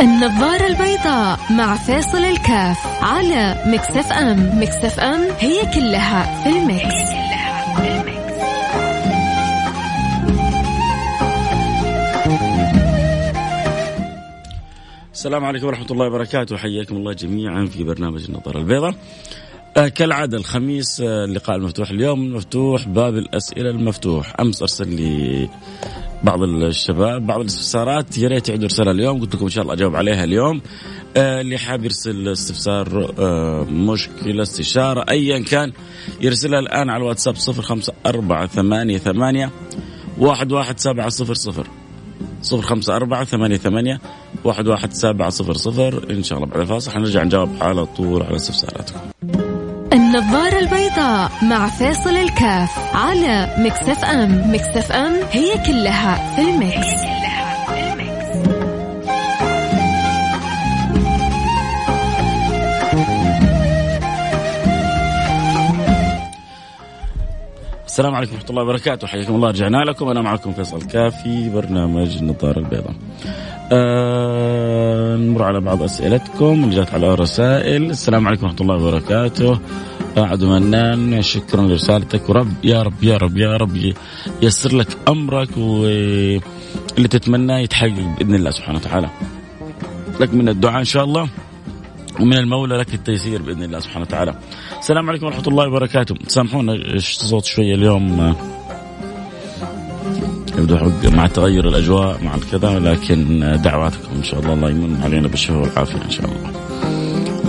النظارة البيضاء مع فيصل الكاف على Mix FM. Mix FM هي كلها في ال mix, هي كلها في ال mix. السلام عليكم ورحمة الله وبركاته. حياكم الله جميعا في برنامج النظارة البيضاء. كالعادة الخميس آه اللقاء المفتوح اليوم. مفتوح باب الأسئلة المفتوح. أمس أرسل لي بعض الشباب بعض الاستفسارات. يا ريت يعيدوا رسالة اليوم. قلت لكم إن شاء الله أجاوب عليها اليوم. آه اللي حاب يرسل استفسار آه مشكلة استشارة أيا كان يرسلها الآن على الواتساب صفر خمسة أربعة ثمانية ثمانية واحد واحد سبعة صفر صفر. صفر خمسة أربعة ثمانية ثمانية واحد واحد سبعة صفر صفر. إن شاء الله بعد الفاصل. حنرجع نجاوب على طول على استفساراتكم. النظارة البيضاء مع فيصل الكاف على Mix FM. Mix FM هي كلها في ال mix, هي كلها في ال mix. السلام عليكم ورحمة الله وبركاته. حياكم الله. رجعنا لكم. أنا معكم فيصل كافي برنامج النظارة البيضاء. آه نمر على بعض أسئلتكم اللي جات على الرسائل السلام عليكم ورحمة الله وبركاته. عدو منان شكرا لرسالتك. ورب يا رب يا رب يا رب ييسر لك أمرك واللي تتمناه يتحقق بإذن الله سبحانه وتعالى. لك من الدعاء إن شاء الله ومن المولى لك التيسير بإذن الله سبحانه وتعالى. السلام عليكم ورحمة الله وبركاته، سامحونا الصوت شوية اليوم. يبدو مع تغير الأجواء مع الكذا لكن دعواتكم إن شاء الله الله يمن علينا بالشفاء والعافية إن شاء الله.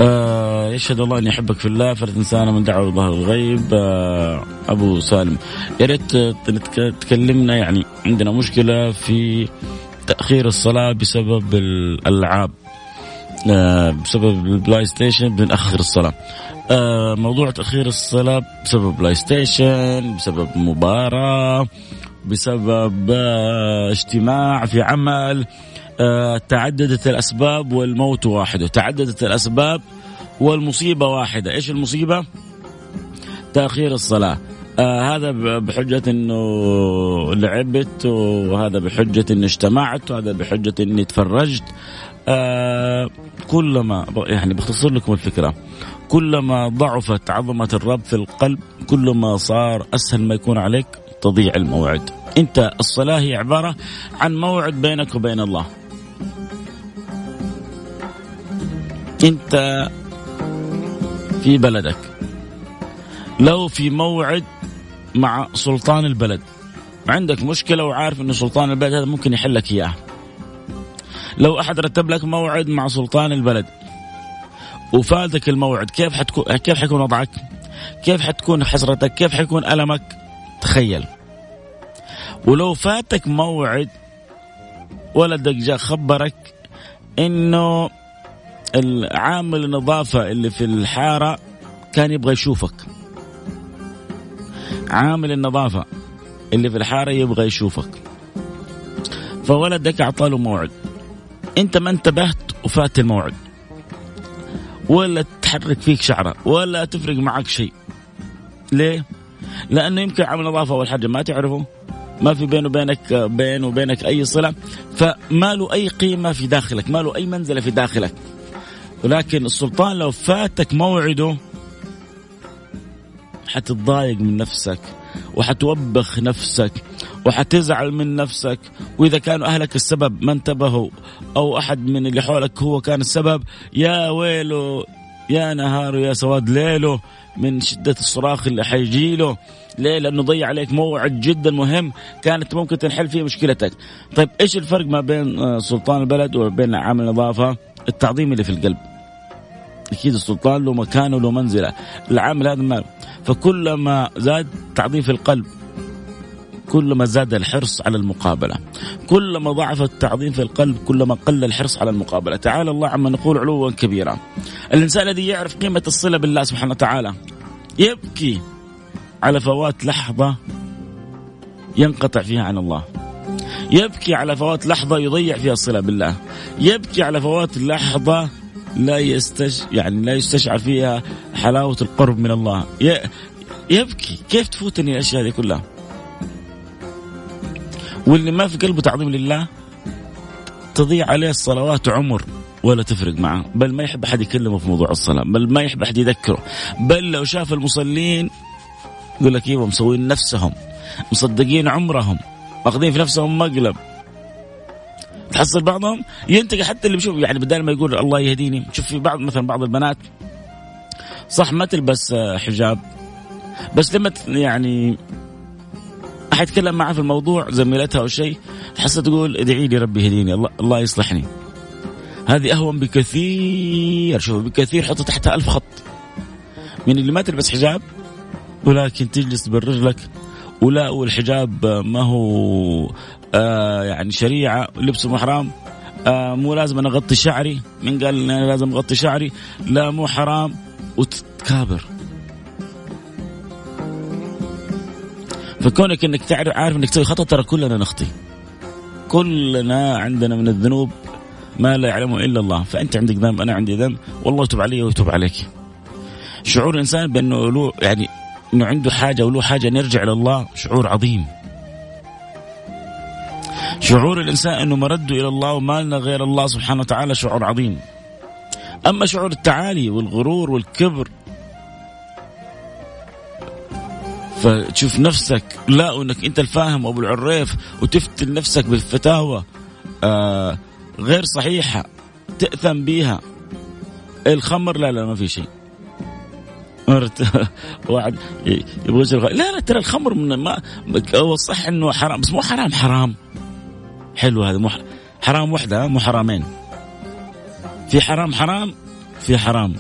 آه يشهد الله اني احبك في الله فلا تنسانا من دعوة ظهر الغيب. آه أبو سالم يا ريت تكلمنا يعني عندنا مشكلة في تأخير الصلاة بسبب الألعاب. آه بسبب البلاي ستيشن بنأخر الصلاة. موضوع تأخير الصلاة بسبب بلاي ستيشن بسبب مباراة. بسبب آه اجتماع في عمل آه تعددت الأسباب والموت واحد. وتعددت الأسباب والمصيبة واحدة. إيش المصيبة؟ تأخير الصلاة. آه هذا بحجة إنه لعبت وهذا بحجة إني اجتمعت وهذا بحجة إني تفرجت. آه كلما يعني بختصر لكم الفكرة. كلما ضعفت عظمة الرب في القلب كلما صار أسهل ما يكون عليك تضيع الموعد انت الصلاة هي عبارة عن موعد بينك وبين الله انت في بلدك لو في موعد مع سلطان البلد عندك مشكلة وعارف إنه سلطان البلد هذا ممكن يحل لك اياها لو أحد رتب لك موعد مع سلطان البلد وفاتك الموعد كيف حتكون كيف حيكون وضعك؟ كيف حتكون حسرتك؟ كيف حيكون ألمك؟ تخيل ولو فاتك موعد ولدك جاء خبرك إنه العامل النظافة اللي في الحارة كان يبغى يشوفك. عامل النظافة اللي في الحارة يبغى يشوفك. فولدك اعطاله موعد. أنت ما انتبهت وفات الموعد. ولا تحرك فيك شعرة ولا تفرق معك شيء. ليه؟ لأنه يمكن عمل نظافه اول حاجة ما تعرفه. ما في بينه وبينك بين وبينك أي صلة فما له أي قيمة في داخلك ما له أي منزلة في داخلك. ولكن السلطان لو فاتك موعده حتتضايق من نفسك وحتوبخ نفسك وحتزعل من نفسك. وإذا كانوا أهلك السبب ما انتبهوا أو أحد من اللي حولك هو كان السبب يا ويله يا نهار يا سواد ليله من شدة الصراخ اللي حيجيله. ليه؟ لأنه ضيع عليك موعد جدا مهم كانت ممكن تنحل فيه مشكلتك. طيب إيش الفرق ما بين سلطان البلد وبين عامل النظافة؟ التعظيم اللي في القلب. أكيد السلطان له مكان وله منزله. العامل هذا ما فكلما زاد تعظيم في القلب. كلما زاد الحرص على المقابلة كلما ضعف التعظيم في القلب كلما قل الحرص على المقابلة. تعالى الله عما نقول علوا كبيرا. الإنسان الذي يعرف قيمة الصلة بالله سبحانه وتعالى يبكي على فوات لحظة ينقطع فيها عن الله. يبكي على فوات لحظة يضيع فيها الصلة بالله. يبكي على فوات لحظة لا يستش يعني لا يستشعر فيها حلاوة القرب من الله. يبكي. كيف تفوتني الأشياء هذه كلها؟ واللي ما في قلبه تعظيم لله تضيع عليه الصلوات عمر ولا تفرق معه بل ما يحب أحد يكلمه في موضوع الصلاة بل ما يحب أحد يذكره. بل لو شاف المصلين يقول لك إيوه مسوين نفسهم مصدقين عمرهم ماخذين في نفسهم مقلب. تحصل بعضهم؟ ينتقي حتى اللي بيشوف يعني بدل ما يقول الله يهديني شوف في بعض مثلا بعض البنات صح ما تلبس حجاب بس لما يعني احد يتكلم معها في الموضوع زميلتها أو شيء تحس تقول ادعي لي ربي يهديني الله, الله يصلحني. هذه أهون بكثير شوف بكثير حط تحتها ألف خط. من اللي ما تلبس حجاب ولكن تجلس برجلك ولا والحجاب ما هو آه يعني شريعة لبسه مو حرام آه مو لازم أنا أغطي شعري من قال أنا لازم أغطي شعري لا مو حرام وتتكابر. فكونك إنك تعرف عارف إنك تسوي خطأ ترى كلنا نخطي. كلنا عندنا من الذنوب ما لا يعلمه إلا الله. فأنت عندك ذنب أنا عندي ذنب والله يتوب علي ويتوب عليك. شعور الإنسان بأنه له يعني إنه عنده حاجة وله حاجة نرجع لله شعور عظيم. شعور الإنسان أنه مرده إلى الله وما لنا غير الله سبحانه وتعالى شعور عظيم. أما شعور التعالي والغرور والكبر فتشوف نفسك. لا وانك أنت الفاهم ابو العريف وتفتن نفسك بالفتاوى آه غير صحيحة تأثم بيها. الخمر لا لا ما في شيء. مرت واحد يبغى يشرب لا لا ترى الخمر من ما هو صح إنه حرام بس مو حرام حرام. حلو هذا مو حرام وحدة مو حرامين. في حرام حرام في حرام.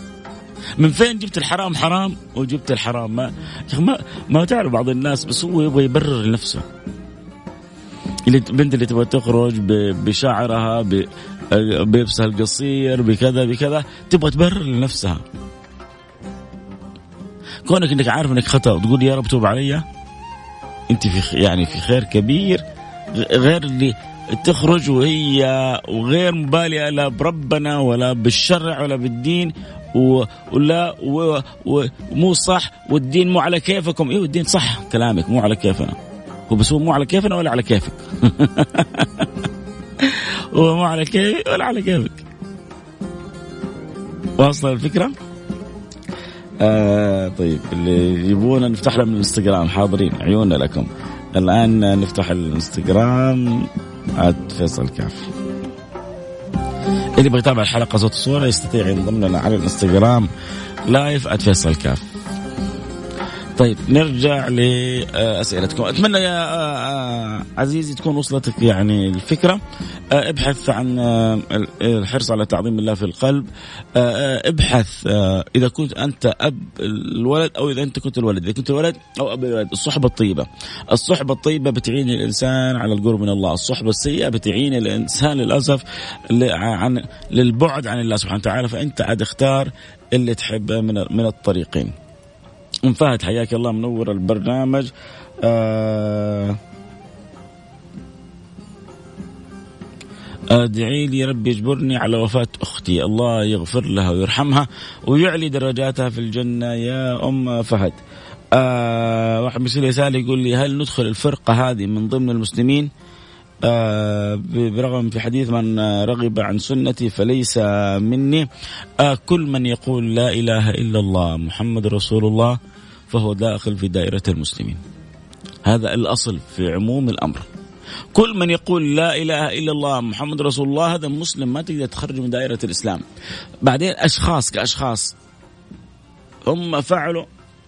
من فين جبت الحرام حرام وجبت الحرام؟ ما ما ما تعرف بعض الناس بس هو يبغى يبرر لنفسه البنت اللي تبغى تخرج بشعرها بلبسها القصير بكذا بكذا تبغى تبرر لنفسها. كونك إنك عارف إنك خطأ وتقول يا رب توب علي. أنت في يعني في خير كبير غير اللي تخرج وهي وغير مبالية لا بربنا ولا بالشرع ولا بالدين ولا ومو صح والدين مو على كيفكم. أيوه الدين صح كلامك مو على كيفنا. هو بس هو مو على كيفنا ولا على كيفك؟ هو مو على كيفي ولا على كيفك. واصلة الفكرة؟ آه طيب اللي يبون نفتح لهم الانستغرام حاضرين عيوننا لكم. الآن نفتح الانستغرام عاد فيصل كاف. اللي يبغى يتابع الحلقة صوت وصوره يستطيع ينضم لنا على الانستغرام live @فيصل كاف طيب نرجع لأسئلتكم. أتمنى يا آه، آه، عزيزي تكون وصلتك يعني الفكرة. آه، ابحث عن الحرص على تعظيم الله في القلب. ابحث إذا كنت أنت أب الولد أو إذا أنت كنت الولد. إذا كنت الولد أو أب الولد الصحبة الطيبة. الصحبة الطيبة بتعين الإنسان على القرب من الله. الصحبة السيئة بتعين الإنسان للأسف عن للبعد عن الله سبحانه وتعالى. فأنت عاد اختار اللي تحبه من من الطريقين. أم فهد حياك الله منور البرنامج. آه أدعي لي ربي يجبرني على وفاة أختي. الله يغفر لها ويرحمها ويعلي درجاتها في الجنة. يا أم فهد آه واحد مرسل رسالة يقول لي هل ندخل الفرقة هذه من ضمن المسلمين؟ آه برغم في حديث من رغب عن سنتي فليس مني. آه كل من يقول لا إله إلا الله محمد رسول الله. فهو داخل في دائرة المسلمين. هذا الأصل في عموم الأمر. كل من يقول لا إله إلا الله محمد رسول الله هذا مسلم ما تقدر تخرجه من دائرة الإسلام. بعدين أشخاص كأشخاص هم فعلوا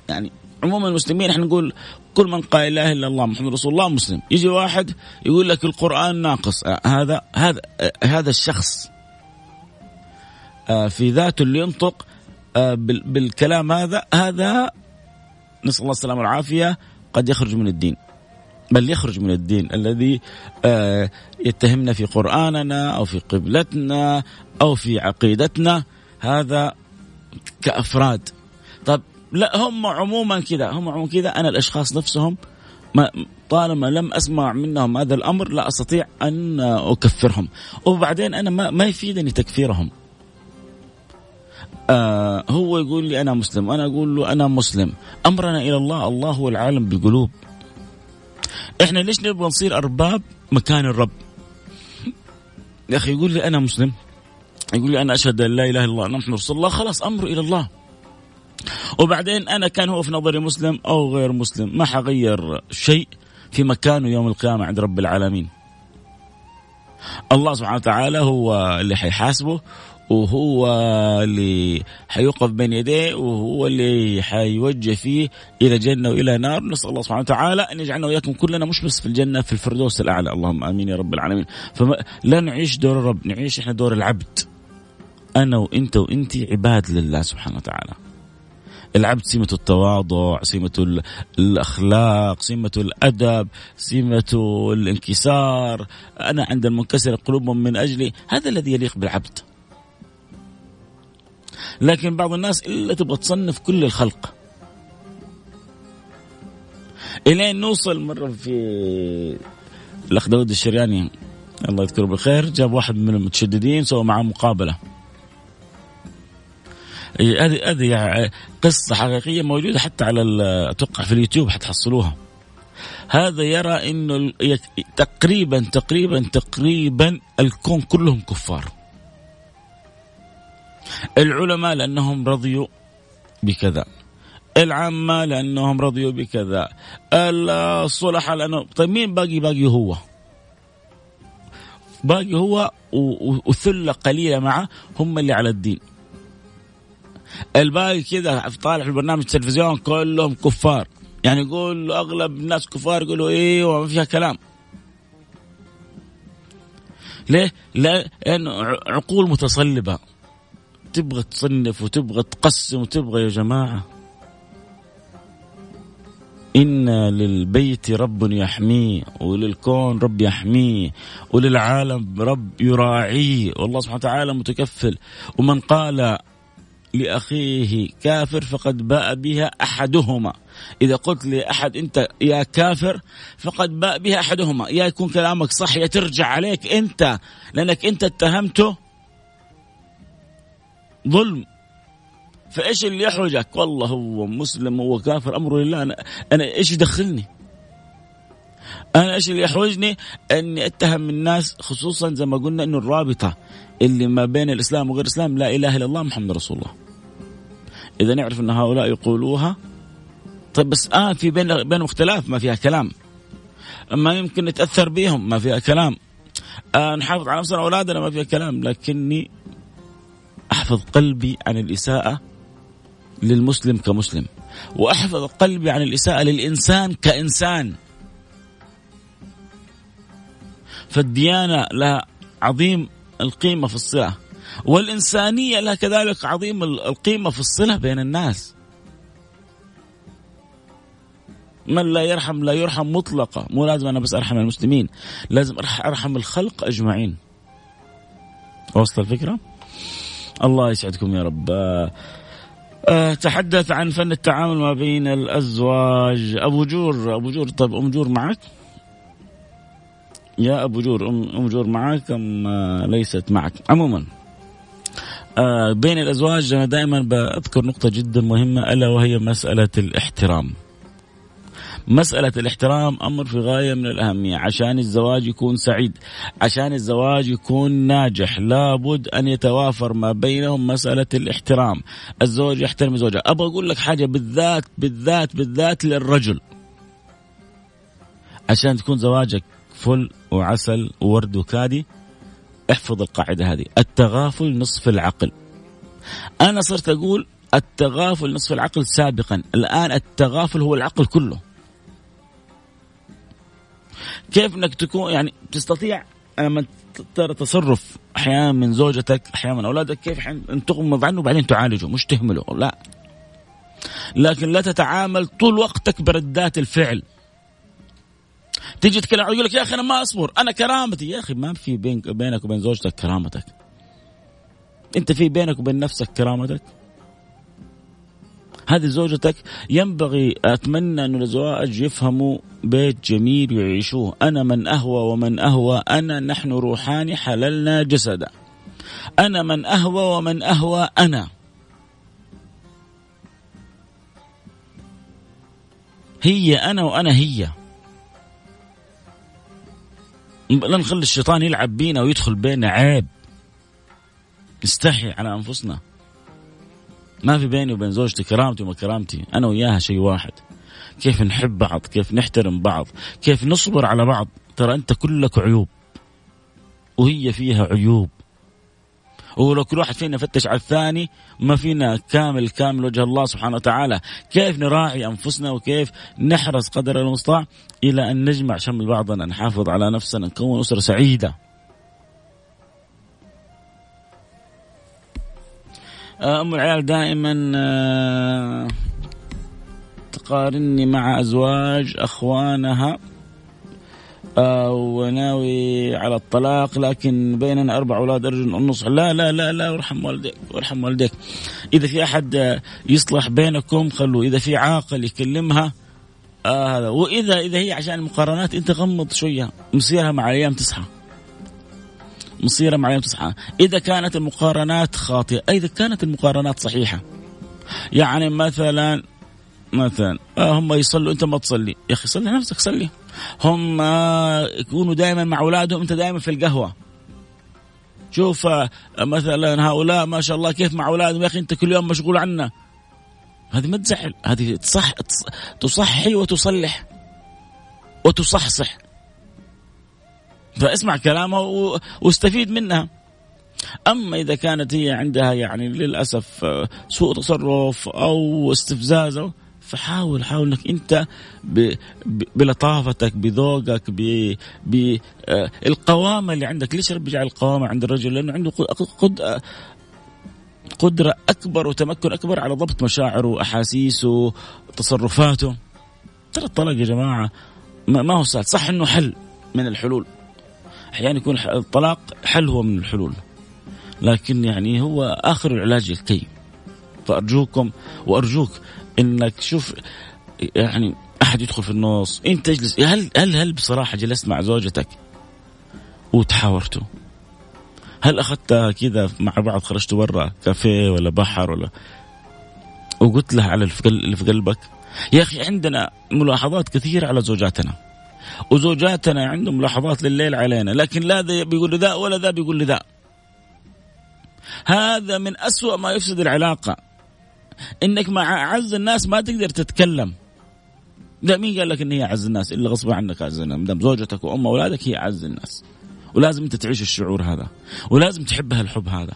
يعني عموم المسلمين إحنا نقول كل من قال لا إله إلا الله محمد رسول الله مسلم. يجي واحد يقول لك القرآن ناقص. هذا هذا هذا الشخص آه، في ذاته اللي ينطق آه، بالكلام هذا هذا نسأل الله السلامة والعافية قد يخرج من الدين. بل يخرج من الدين الذي آه، يتهمنا في قرآننا أو في قبلتنا أو في عقيدتنا. هذا كأفراد. طب لا هم عموما كذا هم عموما كذا. أنا الأشخاص نفسهم ما طالما لم أسمع منهم هذا الأمر لا أستطيع أن أكفرهم. وبعدين أنا ما, ما يفيدني تكفيرهم. آه هو يقول لي أنا مسلم. وأنا أقول له أنا مسلم. أمرنا إلى الله. الله هو العالم بالقلوب إحنا ليش نبغى نصير أرباب مكان الرب؟ يا أخي يقول لي أنا مسلم. يقول لي أنا أشهد أن لا إله إلا الله محمد رسول الله. خلاص امره إلى الله. وبعدين أنا كان هو في نظري مسلم أو غير مسلم. ما حغير شيء في مكانه يوم القيامة عند رب العالمين. الله سبحانه وتعالى هو اللي حيحاسبه وهو اللي حيوقف بين يديه وهو اللي حيوجه فيه إلى جنة وإلى نار. نسأل الله سبحانه وتعالى أن يجعلنا وإياكم كلنا مش بس في الجنة في الفردوس الأعلى. اللهم آمين يا رب العالمين. فلا نعيش دور الرب نعيش إحنا دور العبد. أنا وإنت وانت عباد لله سبحانه وتعالى. العبد سمة التواضع سمة الأخلاق سمة الأدب سمة الانكسار. أنا عند المنكسر قلوبهم من أجلي. هذا الذي يليق بالعبد. لكن بعض الناس إلا تبغى تصنف كل الخلق. إلين نوصل مرة في الاخ داود الشرياني. الله يذكره بالخير. جاب واحد من المتشددين سوى معاه مقابلة. هذه هذه يعني قصة حقيقية موجودة حتى على أتوقع في اليوتيوب حتحصلوها. هذا يرى إنه تقريبا تقريبا تقريبا الكون كلهم كفار. العلماء لأنهم رضيوا بكذا. العامة لأنهم رضيوا بكذا. الصلحاء لأنه طيب مين باقي؟ باقي هو. باقي هو وثلة قليلة معه هم اللي على الدين. الباقي كذا طالع في البرنامج التلفزيون كلهم كفار. يعني يقول أغلب الناس كفار يقولوا إيوه ما فيها كلام. ليه؟ لأنه عقول متصلبة. تبغى تصنف وتبغى تقسم وتبغى يا جماعة. إن للبيت رب يحميه وللكون رب يحميه وللعالم رب يراعيه. والله سبحانه وتعالى متكفل. ومن قال لأخيه كافر فقد باء بها أحدهما. إذا قلت لأحد أنت يا كافر فقد باء بها أحدهما. يا يكون كلامك صح يا ترجع عليك أنت لأنك أنت اتهمته ظلم فإيش اللي يحرجك؟ والله هو مسلم هو كافر أمره لله أنا أنا إيش يدخلني؟ أنا إيش اللي يحرجني؟ إني أتهم الناس خصوصا زي ما قلنا إنه الرابطة اللي ما بين الإسلام وغير الإسلام لا إله إلا الله محمد رسول الله. إذا نعرف إن هؤلاء يقولوها طيب بس آه في بين بينهم اختلاف ما فيها كلام. ما يمكن نتأثر بهم ما فيها كلام. آه نحافظ على نفسنا اولادنا ما فيها كلام لكني أحفظ قلبي عن الإساءة للمسلم كمسلم وأحفظ قلبي عن الإساءة للإنسان كإنسان. فالديانة لها عظيم القيمة في الصلة والإنسانية لها كذلك عظيم القيمة في الصلة بين الناس. من لا يرحم لا يرحم مطلقة مو لازم أنا بس أرحم المسلمين لازم أرحم الخلق أجمعين. وصل الفكرة؟ الله يسعدكم يا رب أه تحدث عن فن التعامل ما بين الأزواج أبو جور أبو جور طيب أم جور معك؟ يا أبو جور أم أم جور معك أم آه، ليست معك؟ عموما بين الأزواج أنا دائما بذكر نقطة جدا مهمة ألا وهي مسألة الاحترام. مسألة الاحترام أمر في غاية من الأهمية. عشان الزواج يكون سعيد عشان الزواج يكون ناجح لابد أن يتوافر ما بينهم مسألة الاحترام. الزوج يحترم زوجه. أبغى أقول لك حاجة بالذات بالذات بالذات للرجل. عشان تكون زواجك فل وعسل وورد وكادي احفظ القاعدة هذه. التغافل نصف العقل. أنا صرت أقول التغافل نصف العقل سابقا. الآن التغافل هو العقل كله. كيف انك تكون يعني تستطيع لما ترى تصرف أحيانا من زوجتك أحيانا من اولادك كيف ان تغمض عنه وبعدين تعالجه؟ مش تهمله لا. لكن لا تتعامل طول وقتك بردات الفعل. تيجي تتكلم يقول لك يا أخي أنا ما أصبر أنا كرامتي. يا أخي ما في بينك بينك وبين زوجتك كرامتك. أنت في بينك وبين نفسك كرامتك؟ هذه زوجتك. ينبغي أتمنى أن الأزواج يفهموا بيت جميل يعيشوه. أنا من أهوى ومن أهوى. أنا نحن روحان حللنا جسدا. أنا من أهوى ومن أهوى أنا. هي أنا وأنا هي. لا نخلي الشيطان يلعب بينا ويدخل بينا عيب. نستحي على أنفسنا. ما في بيني وبين زوجتي كرامتي وما كرامتي. أنا وياها شيء واحد. كيف نحب بعض؟ كيف نحترم بعض؟ كيف نصبر على بعض؟ ترى أنت كلك عيوب. وهي فيها عيوب. ولو كل واحد فينا يفتش على الثاني ما فينا كامل كامل وجه الله سبحانه وتعالى. كيف نراعي أنفسنا وكيف نحرص قدر المستطاع إلى أن نجمع شمل بعضنا نحافظ على نفسنا نكون أسرة سعيدة. آه، أم العيال دائما آه، تقارني مع أزواج أخوانها آه، وناوي على الطلاق لكن بيننا أربع أولاد ارجو النصح لا لا لا لا وارحم والديك وارحم والديك. إذا في أحد يصلح بينكم خلوه. إذا في عاقل يكلمها هذا. وإذا إذا هي عشان المقارنات أنت غمض شوية مصيرها مع الأيام تصحى مصيرها مع الأيام تصحى إذا كانت المقارنات خاطئة إذا كانت المقارنات صحيحة. يعني مثلا مثلا آه هم يصلوا أنت ما تصلي. يا أخي صلي نفسك صلي. هم يكونوا دائما مع أولادهم أنت دائما في القهوة. شوف آه مثلا هؤلاء ما شاء الله كيف مع أولادهم. يا أخي أنت كل يوم مشغول عنا هذه ما تزعل. هذه تصح تصحي وتصلح. وتصحصح. فاسمع كلامها واستفيد منها. أما إذا كانت هي عندها يعني للأسف آه، سوء تصرف أو استفزاز فحاول حاول إنك أنت ب... ب... بلطافتك بذوقك بالقوامه اللي عندك. ليش ربي جعل القوامة عند الرجل؟ لأنه عنده قد... قدرة أكبر وتمكن أكبر على ضبط مشاعره وأحاسيسه وتصرفاته. ترى الطلاق يا جماعة ما هو سهل. صح إنه حل من الحلول. أحيانا يكون الطلاق حل هو من الحلول. لكن يعني هو آخر العلاج الكي فأرجوكم وأرجوك إنك شوف يعني أحد يدخل في النص. انت تجلس. هل هل هل بصراحة جلست مع زوجتك وتحاورتوا؟ هل اخذتها كذا مع بعض خرجتوا برا كافيه ولا بحر ولا وقلت لها على اللي في قلبك يا أخي عندنا ملاحظات كثيرة على زوجاتنا. وزوجاتنا عندهم ملاحظات لليل علينا لكن لا ذا بيقول لذا ولا ذا بيقول لذا هذا من أسوأ ما يفسد العلاقة. إنك مع أعز الناس ما تقدر تتكلم. لا مين قال لك إن هي أعز الناس؟ إلا غصب عنك أعز الناس. مدام زوجتك وأم أولادك هي أعز الناس. ولازم أنت تعيش الشعور هذا. ولازم تحبها الحب هذا.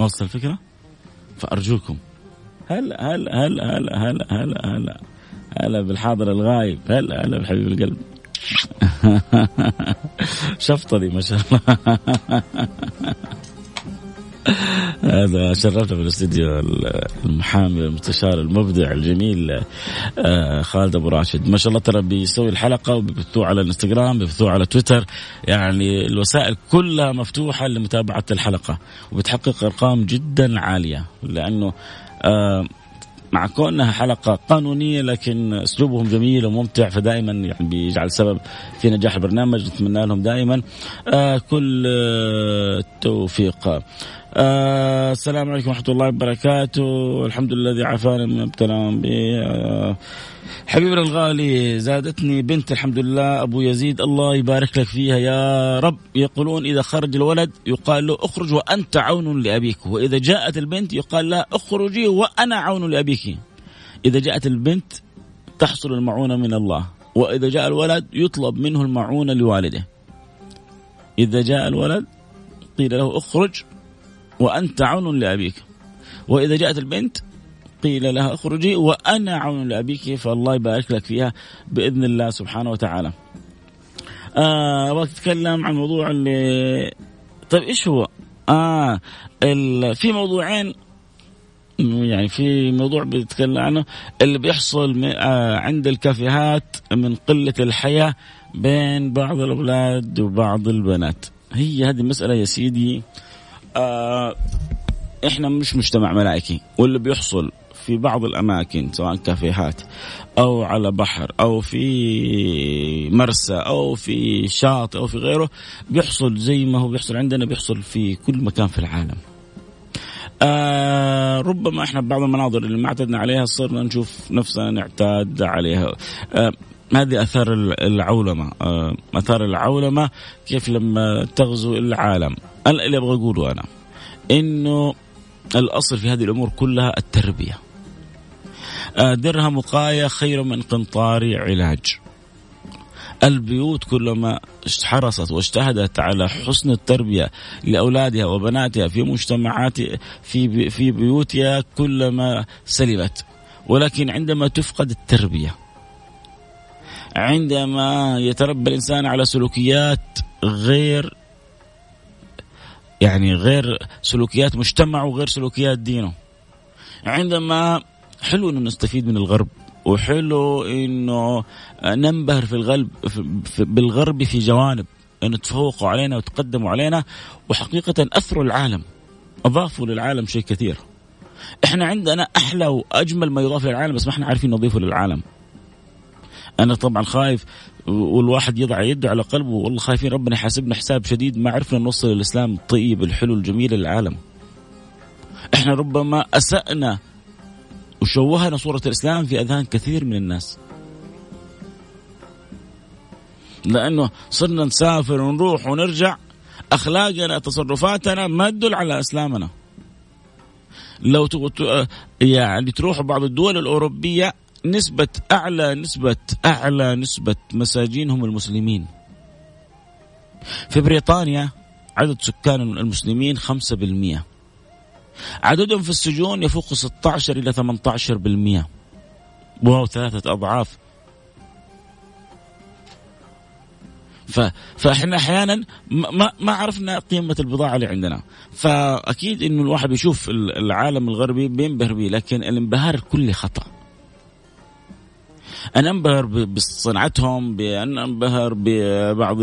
وصل الفكرة؟ فأرجوكم. هلا هلا هلا هلا هلا هلا هلا. هلا بالحاضر الغايب. هلا هلا بحبيب القلب. شفطة دي ما شاء الله. هذا شرفنا في الاستديو المحامي المستشار المبدع الجميل آه، خالد أبو راشد. ما شاء الله ترى بيسوي الحلقة وبيبثوه على الإنستغرام بيبثوه على تويتر. يعني الوسائل كلها مفتوحة لمتابعة الحلقة وبتحقق أرقام جدا عالية. لأنه آه مع كونها حلقة قانونية لكن أسلوبهم جميل وممتع فدائما يعني بيجعل سبب في نجاح البرنامج. نتمنى لهم دائما آه كل آه التوفيق. آه السلام عليكم ورحمة الله وبركاته. الحمد لله الذي عافانا من ابتلاهم به. آه حبيبنا الغالي زادتني بنت الحمد لله. أبو يزيد الله يبارك لك فيها. يا رب يقولون إذا خرج الولد يقال له اخرج وأنت عون لأبيك. وإذا جاءت البنت يقال لها اخرجي وأنا عون لأبيك. إذا جاءت البنت تحصل المعونة من الله. وإذا جاء الولد يطلب منه المعونة لوالده. إذا جاء الولد قيل له اخرج وأنت عون لأبيك وإذا جاءت البنت قيل لها اخرجي وأنا عون لأبيك فالله يبارك لك فيها بإذن الله سبحانه وتعالى. آه اتكلم عن موضوع اللي طيب إيش هو؟ آه في موضوعين يعني في موضوع بيتكلم عنه اللي بيحصل آه عند الكافيهات من قلة الحياة بين بعض الأولاد وبعض البنات. هي هذه المسألة يا سيدي آه إحنا مش مجتمع ملائكي واللي بيحصل في بعض الأماكن سواء كافيهات أو على بحر أو في مرسى أو في شاطئ أو في غيره بيحصل زي ما هو بيحصل عندنا بيحصل في كل مكان في العالم. آه ربما إحنا بعض المناظر اللي ما اعتدنا عليها صرنا نشوف نفسنا نعتاد عليها. آه هذه آثار العولمة آه، آثار العولمة كيف لما تغزو العالم اللي أبغى أقوله أنا إنه الأصل في هذه الأمور كلها التربية. آه، درهم وقاية خير من قنطار علاج. البيوت كلما حرصت واجتهدت على حسن التربية لأولادها وبناتها في مجتمعات في في بيوتها كلما سلمت. ولكن عندما تفقد التربية عندما يتربى الإنسان على سلوكيات غير يعني غير سلوكيات مجتمعه وغير سلوكيات دينه. عندما حلو إنه نستفيد من الغرب وحلو إنه ننبهر في الغرب بالغرب في جوانب إنه تفوقوا علينا وتقدموا علينا وحقيقة أثروا العالم أضافوا للعالم شيء كثير. إحنا عندنا أحلى وأجمل ما يضاف للعالم بس ما إحنا عارفين نضيفه للعالم. أنا طبعا خايف والواحد يضع يده على قلبه والله خايفين ربنا يحاسبنا حساب شديد ما عرفنا نوصل الإسلام الطيب الحلو الجميل للعالم إحنا ربما أسأنا وشوهنا صورة الإسلام في أذهان كثير من الناس. لأنه صرنا نسافر ونروح ونرجع أخلاقنا تصرفاتنا ما تدل على إسلامنا. لو يعني تروح بعض الدول الأوروبية نسبة أعلى نسبة أعلى نسبة مساجين هم المسلمين. في بريطانيا عدد سكان المسلمين 5% عددهم في السجون يفوق 16 إلى 18% وهو ثلاثة أضعاف. ف... فإحنا أحيانا ما ما عرفنا قيمة البضاعة اللي عندنا. فأكيد إنه الواحد بيشوف العالم الغربي بينبهر به لكن الانبهار الكلي خطأ. أنا أنبهر بصنعتهم بأن أنبهر ببعض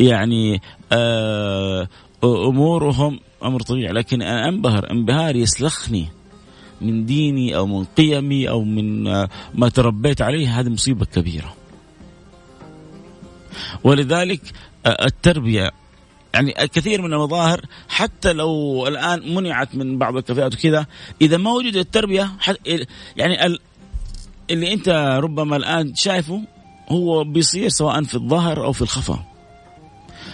يعني آه أمورهم أمر طبيعي لكن أنا أنبهر انبهار يسلخني من ديني أو من قيمي أو من آه، ما تربيت عليه هذه مصيبة كبيرة. ولذلك آه، التربية يعني كثير من المظاهر حتى لو الآن منعت من بعض الكافيهات وكذا إذا ما وجدت التربية يعني اللي انت ربما الآن شايفه هو بيصير سواء في الظهر أو في الخفا.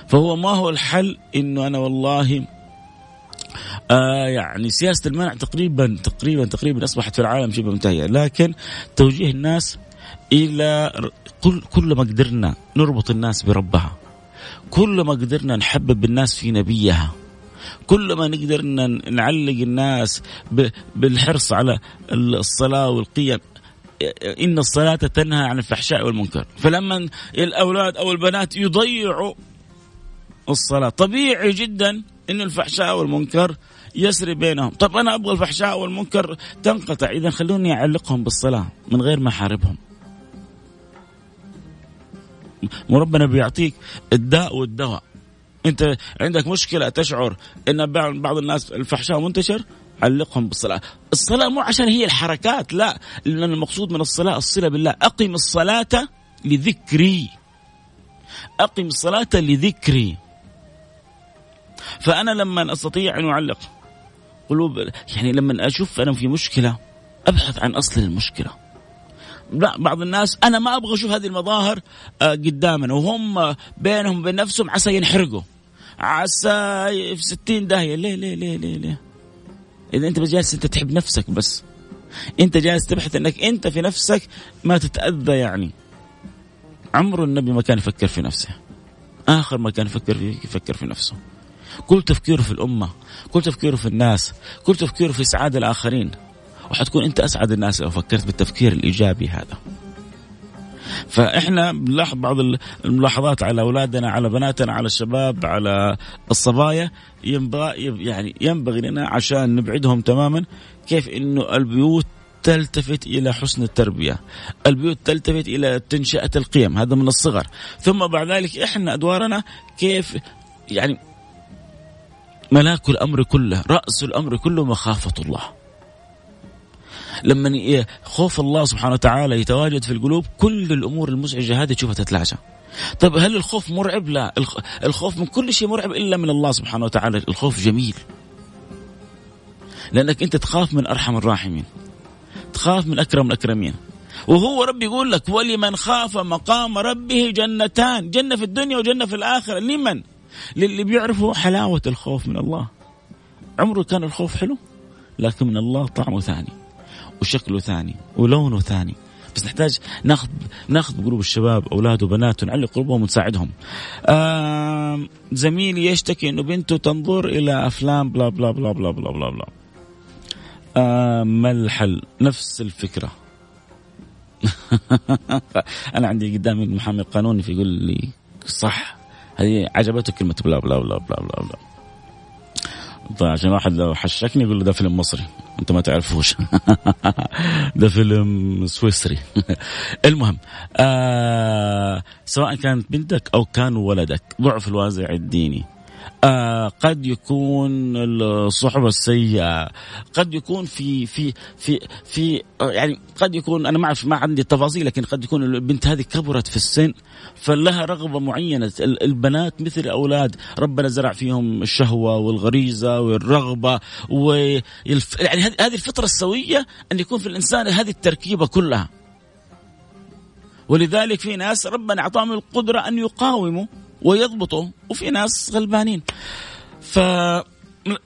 فهو ما هو الحل إنه أنا والله آه يعني سياسة المنع تقريبا تقريبا تقريبا أصبحت في العالم شبه منتهيه لكن توجيه الناس إلى كل كل ما قدرنا نربط الناس بربها. كل ما قدرنا نحبب الناس في نبيها. كل ما نقدر نعلق الناس بالحرص على الصلاة والقيم. إن الصلاة تنهى عن الفحشاء والمنكر. فلما الأولاد أو البنات يضيعوا الصلاة طبيعي جدا إن الفحشاء والمنكر يسري بينهم. طب أنا أبغى الفحشاء والمنكر تنقطع إذا خلوني أعلقهم بالصلاة من غير ما أحاربهم. وربنا بيعطيك الداء والدواء. أنت عندك مشكلة تشعر إن بعض الناس الفحشاء منتشر؟ علقهم بالصلاة. الصلاة مو عشان هي الحركات لا. لأن المقصود من الصلاة الصلة بالله. أقم الصلاة لذكري. أقم الصلاة لذكري. فأنا لما أستطيع أن أعلق قلوب يعني لما أشوف أنا في مشكلة أبحث عن أصل المشكلة. لا بعض الناس أنا ما أبغى أشوف هذه المظاهر آه، قدامنا. وهم بينهم وبين نفسهم عسى ينحرقوا. عسى في ستين داهية. ليه ليه ليه ليه ليه؟ إذا أنت بس جالس أنت تحب نفسك بس. أنت جالس تبحث إنك أنت في نفسك ما تتأذى يعني. عمر النبي ما كان يفكر في نفسه. آخر ما كان يفكر فيه يفكر في نفسه. كل تفكيره في الأمة كل تفكيره في الناس كل تفكيره في إسعاد الآخرين. وحتكون أنت أسعد الناس لو فكرت بالتفكير الإيجابي هذا. فإحنا بنلاحظ بعض الملاحظات على أولادنا على بناتنا على الشباب على الصبايا. ينبغي يعني ينبغي لنا عشان نبعدهم تماما كيف إنه البيوت تلتفت إلى حسن التربية، البيوت تلتفت إلى تنشئة القيم، هذا من الصغر، ثم بعد ذلك إحنا أدوارنا كيف يعني ملاك الأمر كله رأس الأمر كله مخافة الله. لما خوف الله سبحانه وتعالى يتواجد في القلوب كل الأمور المزعجة هذه تشوفها تتلاشى طيب هل الخوف مرعب؟ لا. الخوف من كل شيء مرعب إلا من الله سبحانه وتعالى. الخوف جميل. لأنك أنت تخاف من أرحم الراحمين. تخاف من أكرم الأكرمين. وهو ربي يقول لك ولمن خاف مقام ربه جنتان. جنة في الدنيا وجنة في الآخرة. لمن؟ للي بيعرفوا حلاوة الخوف من الله. عمره كان الخوف حلو لكن من الله طعمه ثاني. وشكله ثاني ولونه ثاني بس نحتاج ناخذ ناخذ بقلوب الشباب أولاد وبنات ونعلق قلوبهم ونساعدهم. زميلي يشتكي إنه بنته تنظر إلى أفلام بلا بلا بلا بلا بلا بلا, بلا. ما الحل؟ نفس الفكرة. أنا عندي قدامي المحامي القانوني فيقول لي صح هذه عجبته كلمة بلا بلا بلا بلا بلا, بلا. طيب عشان واحد لو حشكني يقول له ده فيلم مصري. انت ما تعرفوش. ده فيلم سويسري. المهم آه سواء كانت بنتك أو كان ولدك ضعف الوازع الديني. آه قد يكون الصحبة السيئة قد يكون في في في في يعني قد يكون أنا ما أعرف ما عندي تفاصيل لكن قد يكون البنت هذه كبرت في السن فلها رغبة معينة. البنات مثل الاولاد ربنا زرع فيهم الشهوة والغريزة والرغبة و يعني هذه الفطرة السوية أن يكون في الإنسان هذه التركيبة كلها. ولذلك في ناس ربنا أعطاهم القدرة أن يقاوموا. ويضبطوا وفي ناس غلبانين. ف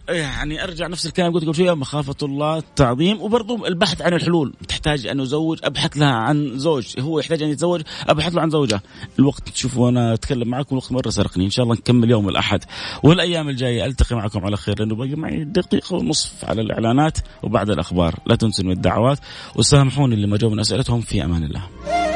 يعني أرجع نفس الكلام قلت قبل شوية مخافة الله تعظيم وبرضه البحث عن الحلول. تحتاج أن ازوج أبحث لها عن زوج. هو يحتاج أن يتزوج أبحث له عن زوجة. الوقت تشوفوا أنا أتكلم معكم الوقت مرة سرقني. إن شاء الله نكمل يوم الأحد. والأيام الجاية ألتقي معكم على خير لأنه باقي معي دقيقة ونصف على الإعلانات وبعد الأخبار. لا تنسوا الدعوات وسامحوني اللي ما جاوا من أسئلتهم. في أمان الله.